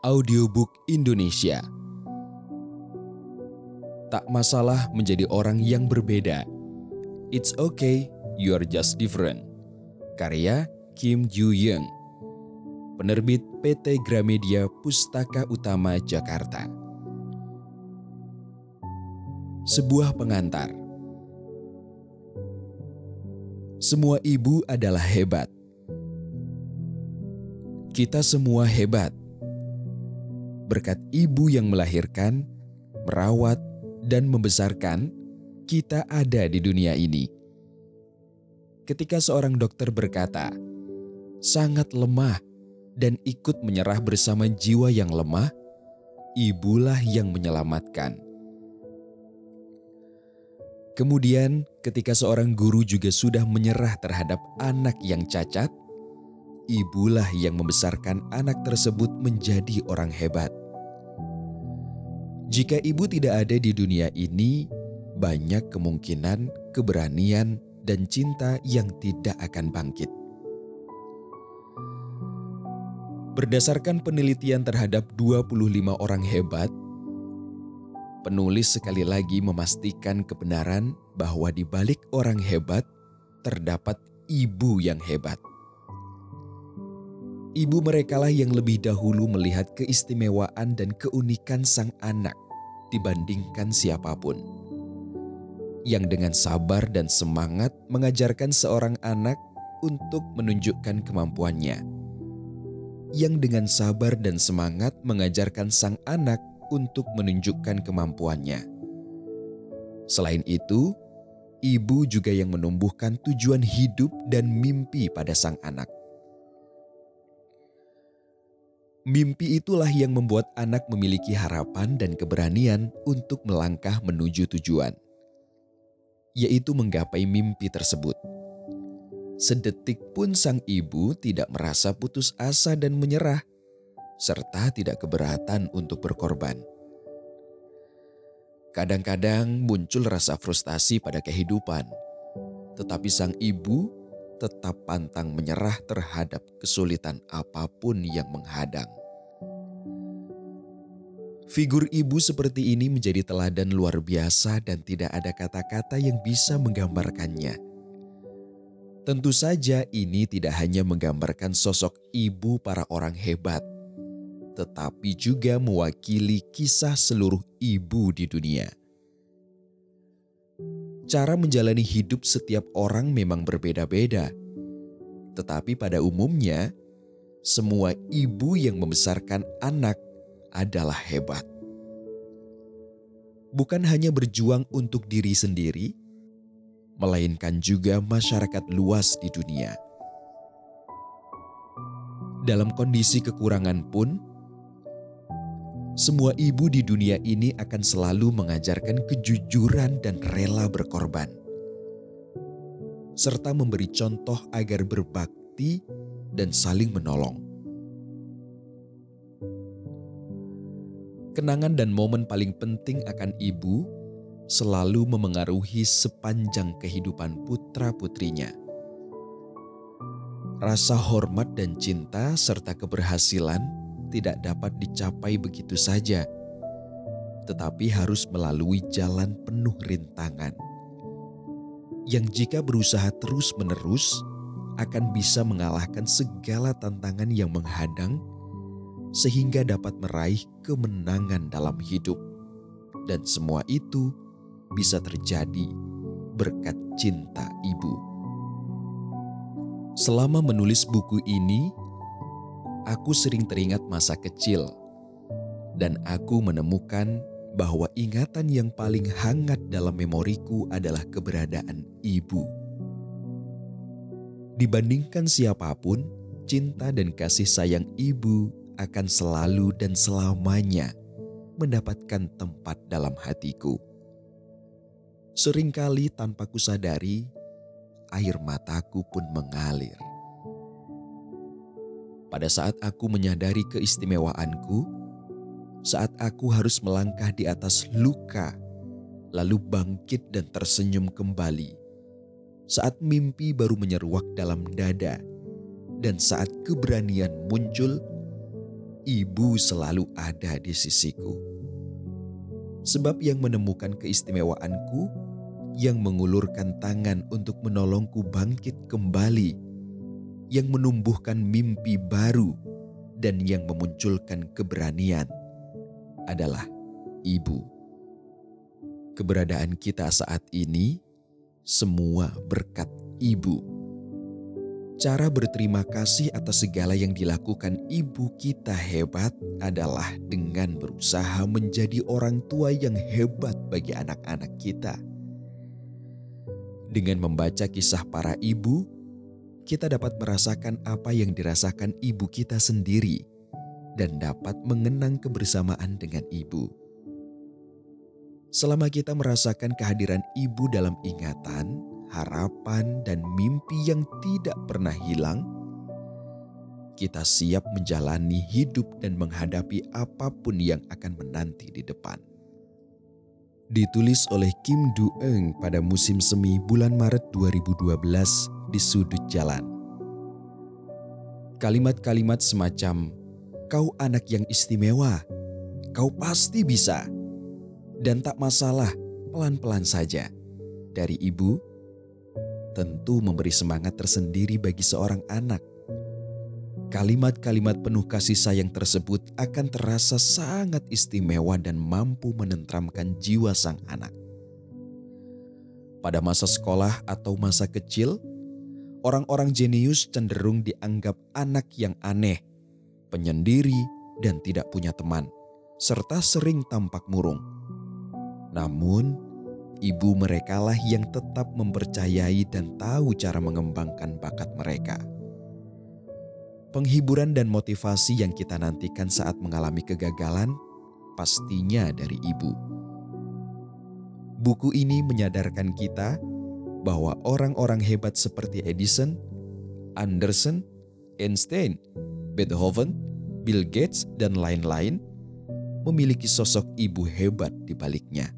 Audiobook Indonesia. Tak masalah menjadi orang yang berbeda. It's okay, you're just different. Karya Kim Ju Young. Penerbit PT Gramedia Pustaka Utama Jakarta. Sebuah pengantar. Semua ibu adalah hebat. Kita semua hebat. Berkat ibu yang melahirkan, merawat, dan membesarkan, kita ada di dunia ini. Ketika seorang dokter berkata, "Sangat lemah," dan ikut menyerah bersama jiwa yang lemah, ibulah yang menyelamatkan. Kemudian, ketika seorang guru juga sudah menyerah terhadap anak yang cacat, ibulah yang membesarkan anak tersebut menjadi orang hebat. Jika ibu tidak ada di dunia ini, banyak kemungkinan keberanian dan cinta yang tidak akan bangkit. Berdasarkan penelitian terhadap 25 orang hebat, penulis sekali lagi memastikan kebenaran bahwa di balik orang hebat terdapat ibu yang hebat. Ibu merekalah yang lebih dahulu melihat keistimewaan dan keunikan sang anak dibandingkan siapa pun. Yang dengan sabar dan semangat mengajarkan seorang anak untuk menunjukkan kemampuannya. Yang dengan sabar dan semangat mengajarkan sang anak untuk menunjukkan kemampuannya. Selain itu, ibu juga yang menumbuhkan tujuan hidup dan mimpi pada sang anak. Mimpi itulah yang membuat anak memiliki harapan dan keberanian untuk melangkah menuju tujuan, yaitu menggapai mimpi tersebut. Sedetik pun sang ibu tidak merasa putus asa dan menyerah serta tidak keberatan untuk berkorban. Kadang-kadang muncul rasa frustasi pada kehidupan, tetapi sang ibu tetap pantang menyerah terhadap kesulitan apa pun yang menghadang. Figur ibu seperti ini menjadi teladan luar biasa dan tidak ada kata-kata yang bisa menggambarkannya. Tentu saja ini tidak hanya menggambarkan sosok ibu para orang hebat, tetapi juga mewakili kisah seluruh ibu di dunia. Cara menjalani hidup setiap orang memang berbeda-beda, tetapi pada umumnya semua ibu yang membesarkan anak adalah hebat. Bukan hanya berjuang untuk diri sendiri, melainkan juga masyarakat luas di dunia. Dalam kondisi kekurangan pun, semua ibu di dunia ini akan selalu mengajarkan kejujuran dan rela berkorban, serta memberi contoh agar berbakti dan saling menolong. Kenangan dan momen paling penting akan ibu selalu memengaruhi sepanjang kehidupan putra-putrinya. Rasa hormat dan cinta serta keberhasilan tidak dapat dicapai begitu saja, tetapi harus melalui jalan penuh rintangan. Yang jika berusaha terus-menerus akan bisa mengalahkan segala tantangan yang menghadang, sehingga dapat meraih kemenangan dalam hidup, dan semua itu bisa terjadi berkat cinta ibu. Selama menulis buku ini, aku sering teringat masa kecil, dan aku menemukan bahwa ingatan yang paling hangat dalam memoriku adalah keberadaan ibu. Dibandingkan siapa pun, cinta dan kasih sayang ibu akan selalu dan selamanya mendapatkan tempat dalam hatiku. Seringkali tanpa kusadari, air mataku pun mengalir. Pada saat aku menyadari keistimewaanku, saat aku harus melangkah di atas luka, lalu bangkit dan tersenyum kembali, saat mimpi baru menyeruak dalam dada, dan saat keberanian muncul, ibu selalu ada di sisiku. Sebab yang menemukan keistimewaanku, yang mengulurkan tangan untuk menolongku bangkit kembali, yang menumbuhkan mimpi baru, dan yang memunculkan keberanian adalah ibu. Keberadaan kita saat ini semua berkat ibu. Cara berterima kasih atas segala yang dilakukan ibu kita hebat adalah dengan berusaha menjadi orang tua yang hebat bagi anak-anak kita. Dengan membaca kisah para ibu, kita dapat merasakan apa yang dirasakan ibu kita sendiri dan dapat mengenang kebersamaan dengan ibu. Selama kita merasakan kehadiran ibu dalam ingatan, harapan, dan mimpi yang tidak pernah hilang, kita siap menjalani hidup dan menghadapi apa pun yang akan menanti di depan. Ditulis oleh Kim Du Eung pada musim semi bulan Maret 2012 di sudut jalan. Kalimat-kalimat semacam, kau anak yang istimewa, kau pasti bisa, dan tak masalah pelan-pelan saja. Dari ibu tentu memberi semangat tersendiri bagi seorang anak. Kalimat-kalimat penuh kasih sayang tersebut akan terasa sangat istimewa dan mampu menentramkan jiwa sang anak. Pada masa sekolah atau masa kecil, orang-orang jenius cenderung dianggap anak yang aneh, penyendiri, dan tidak punya teman, serta sering tampak murung. Namun, ibu merekalah yang tetap mempercayai dan tahu cara mengembangkan bakat mereka. Penghiburan dan motivasi yang kita nantikan saat mengalami kegagalan pastinya dari ibu. Buku ini menyadarkan kita bahwa orang-orang hebat seperti Edison, Anderson, Einstein, Beethoven, Bill Gates, dan lain-lain memiliki sosok ibu hebat di baliknya.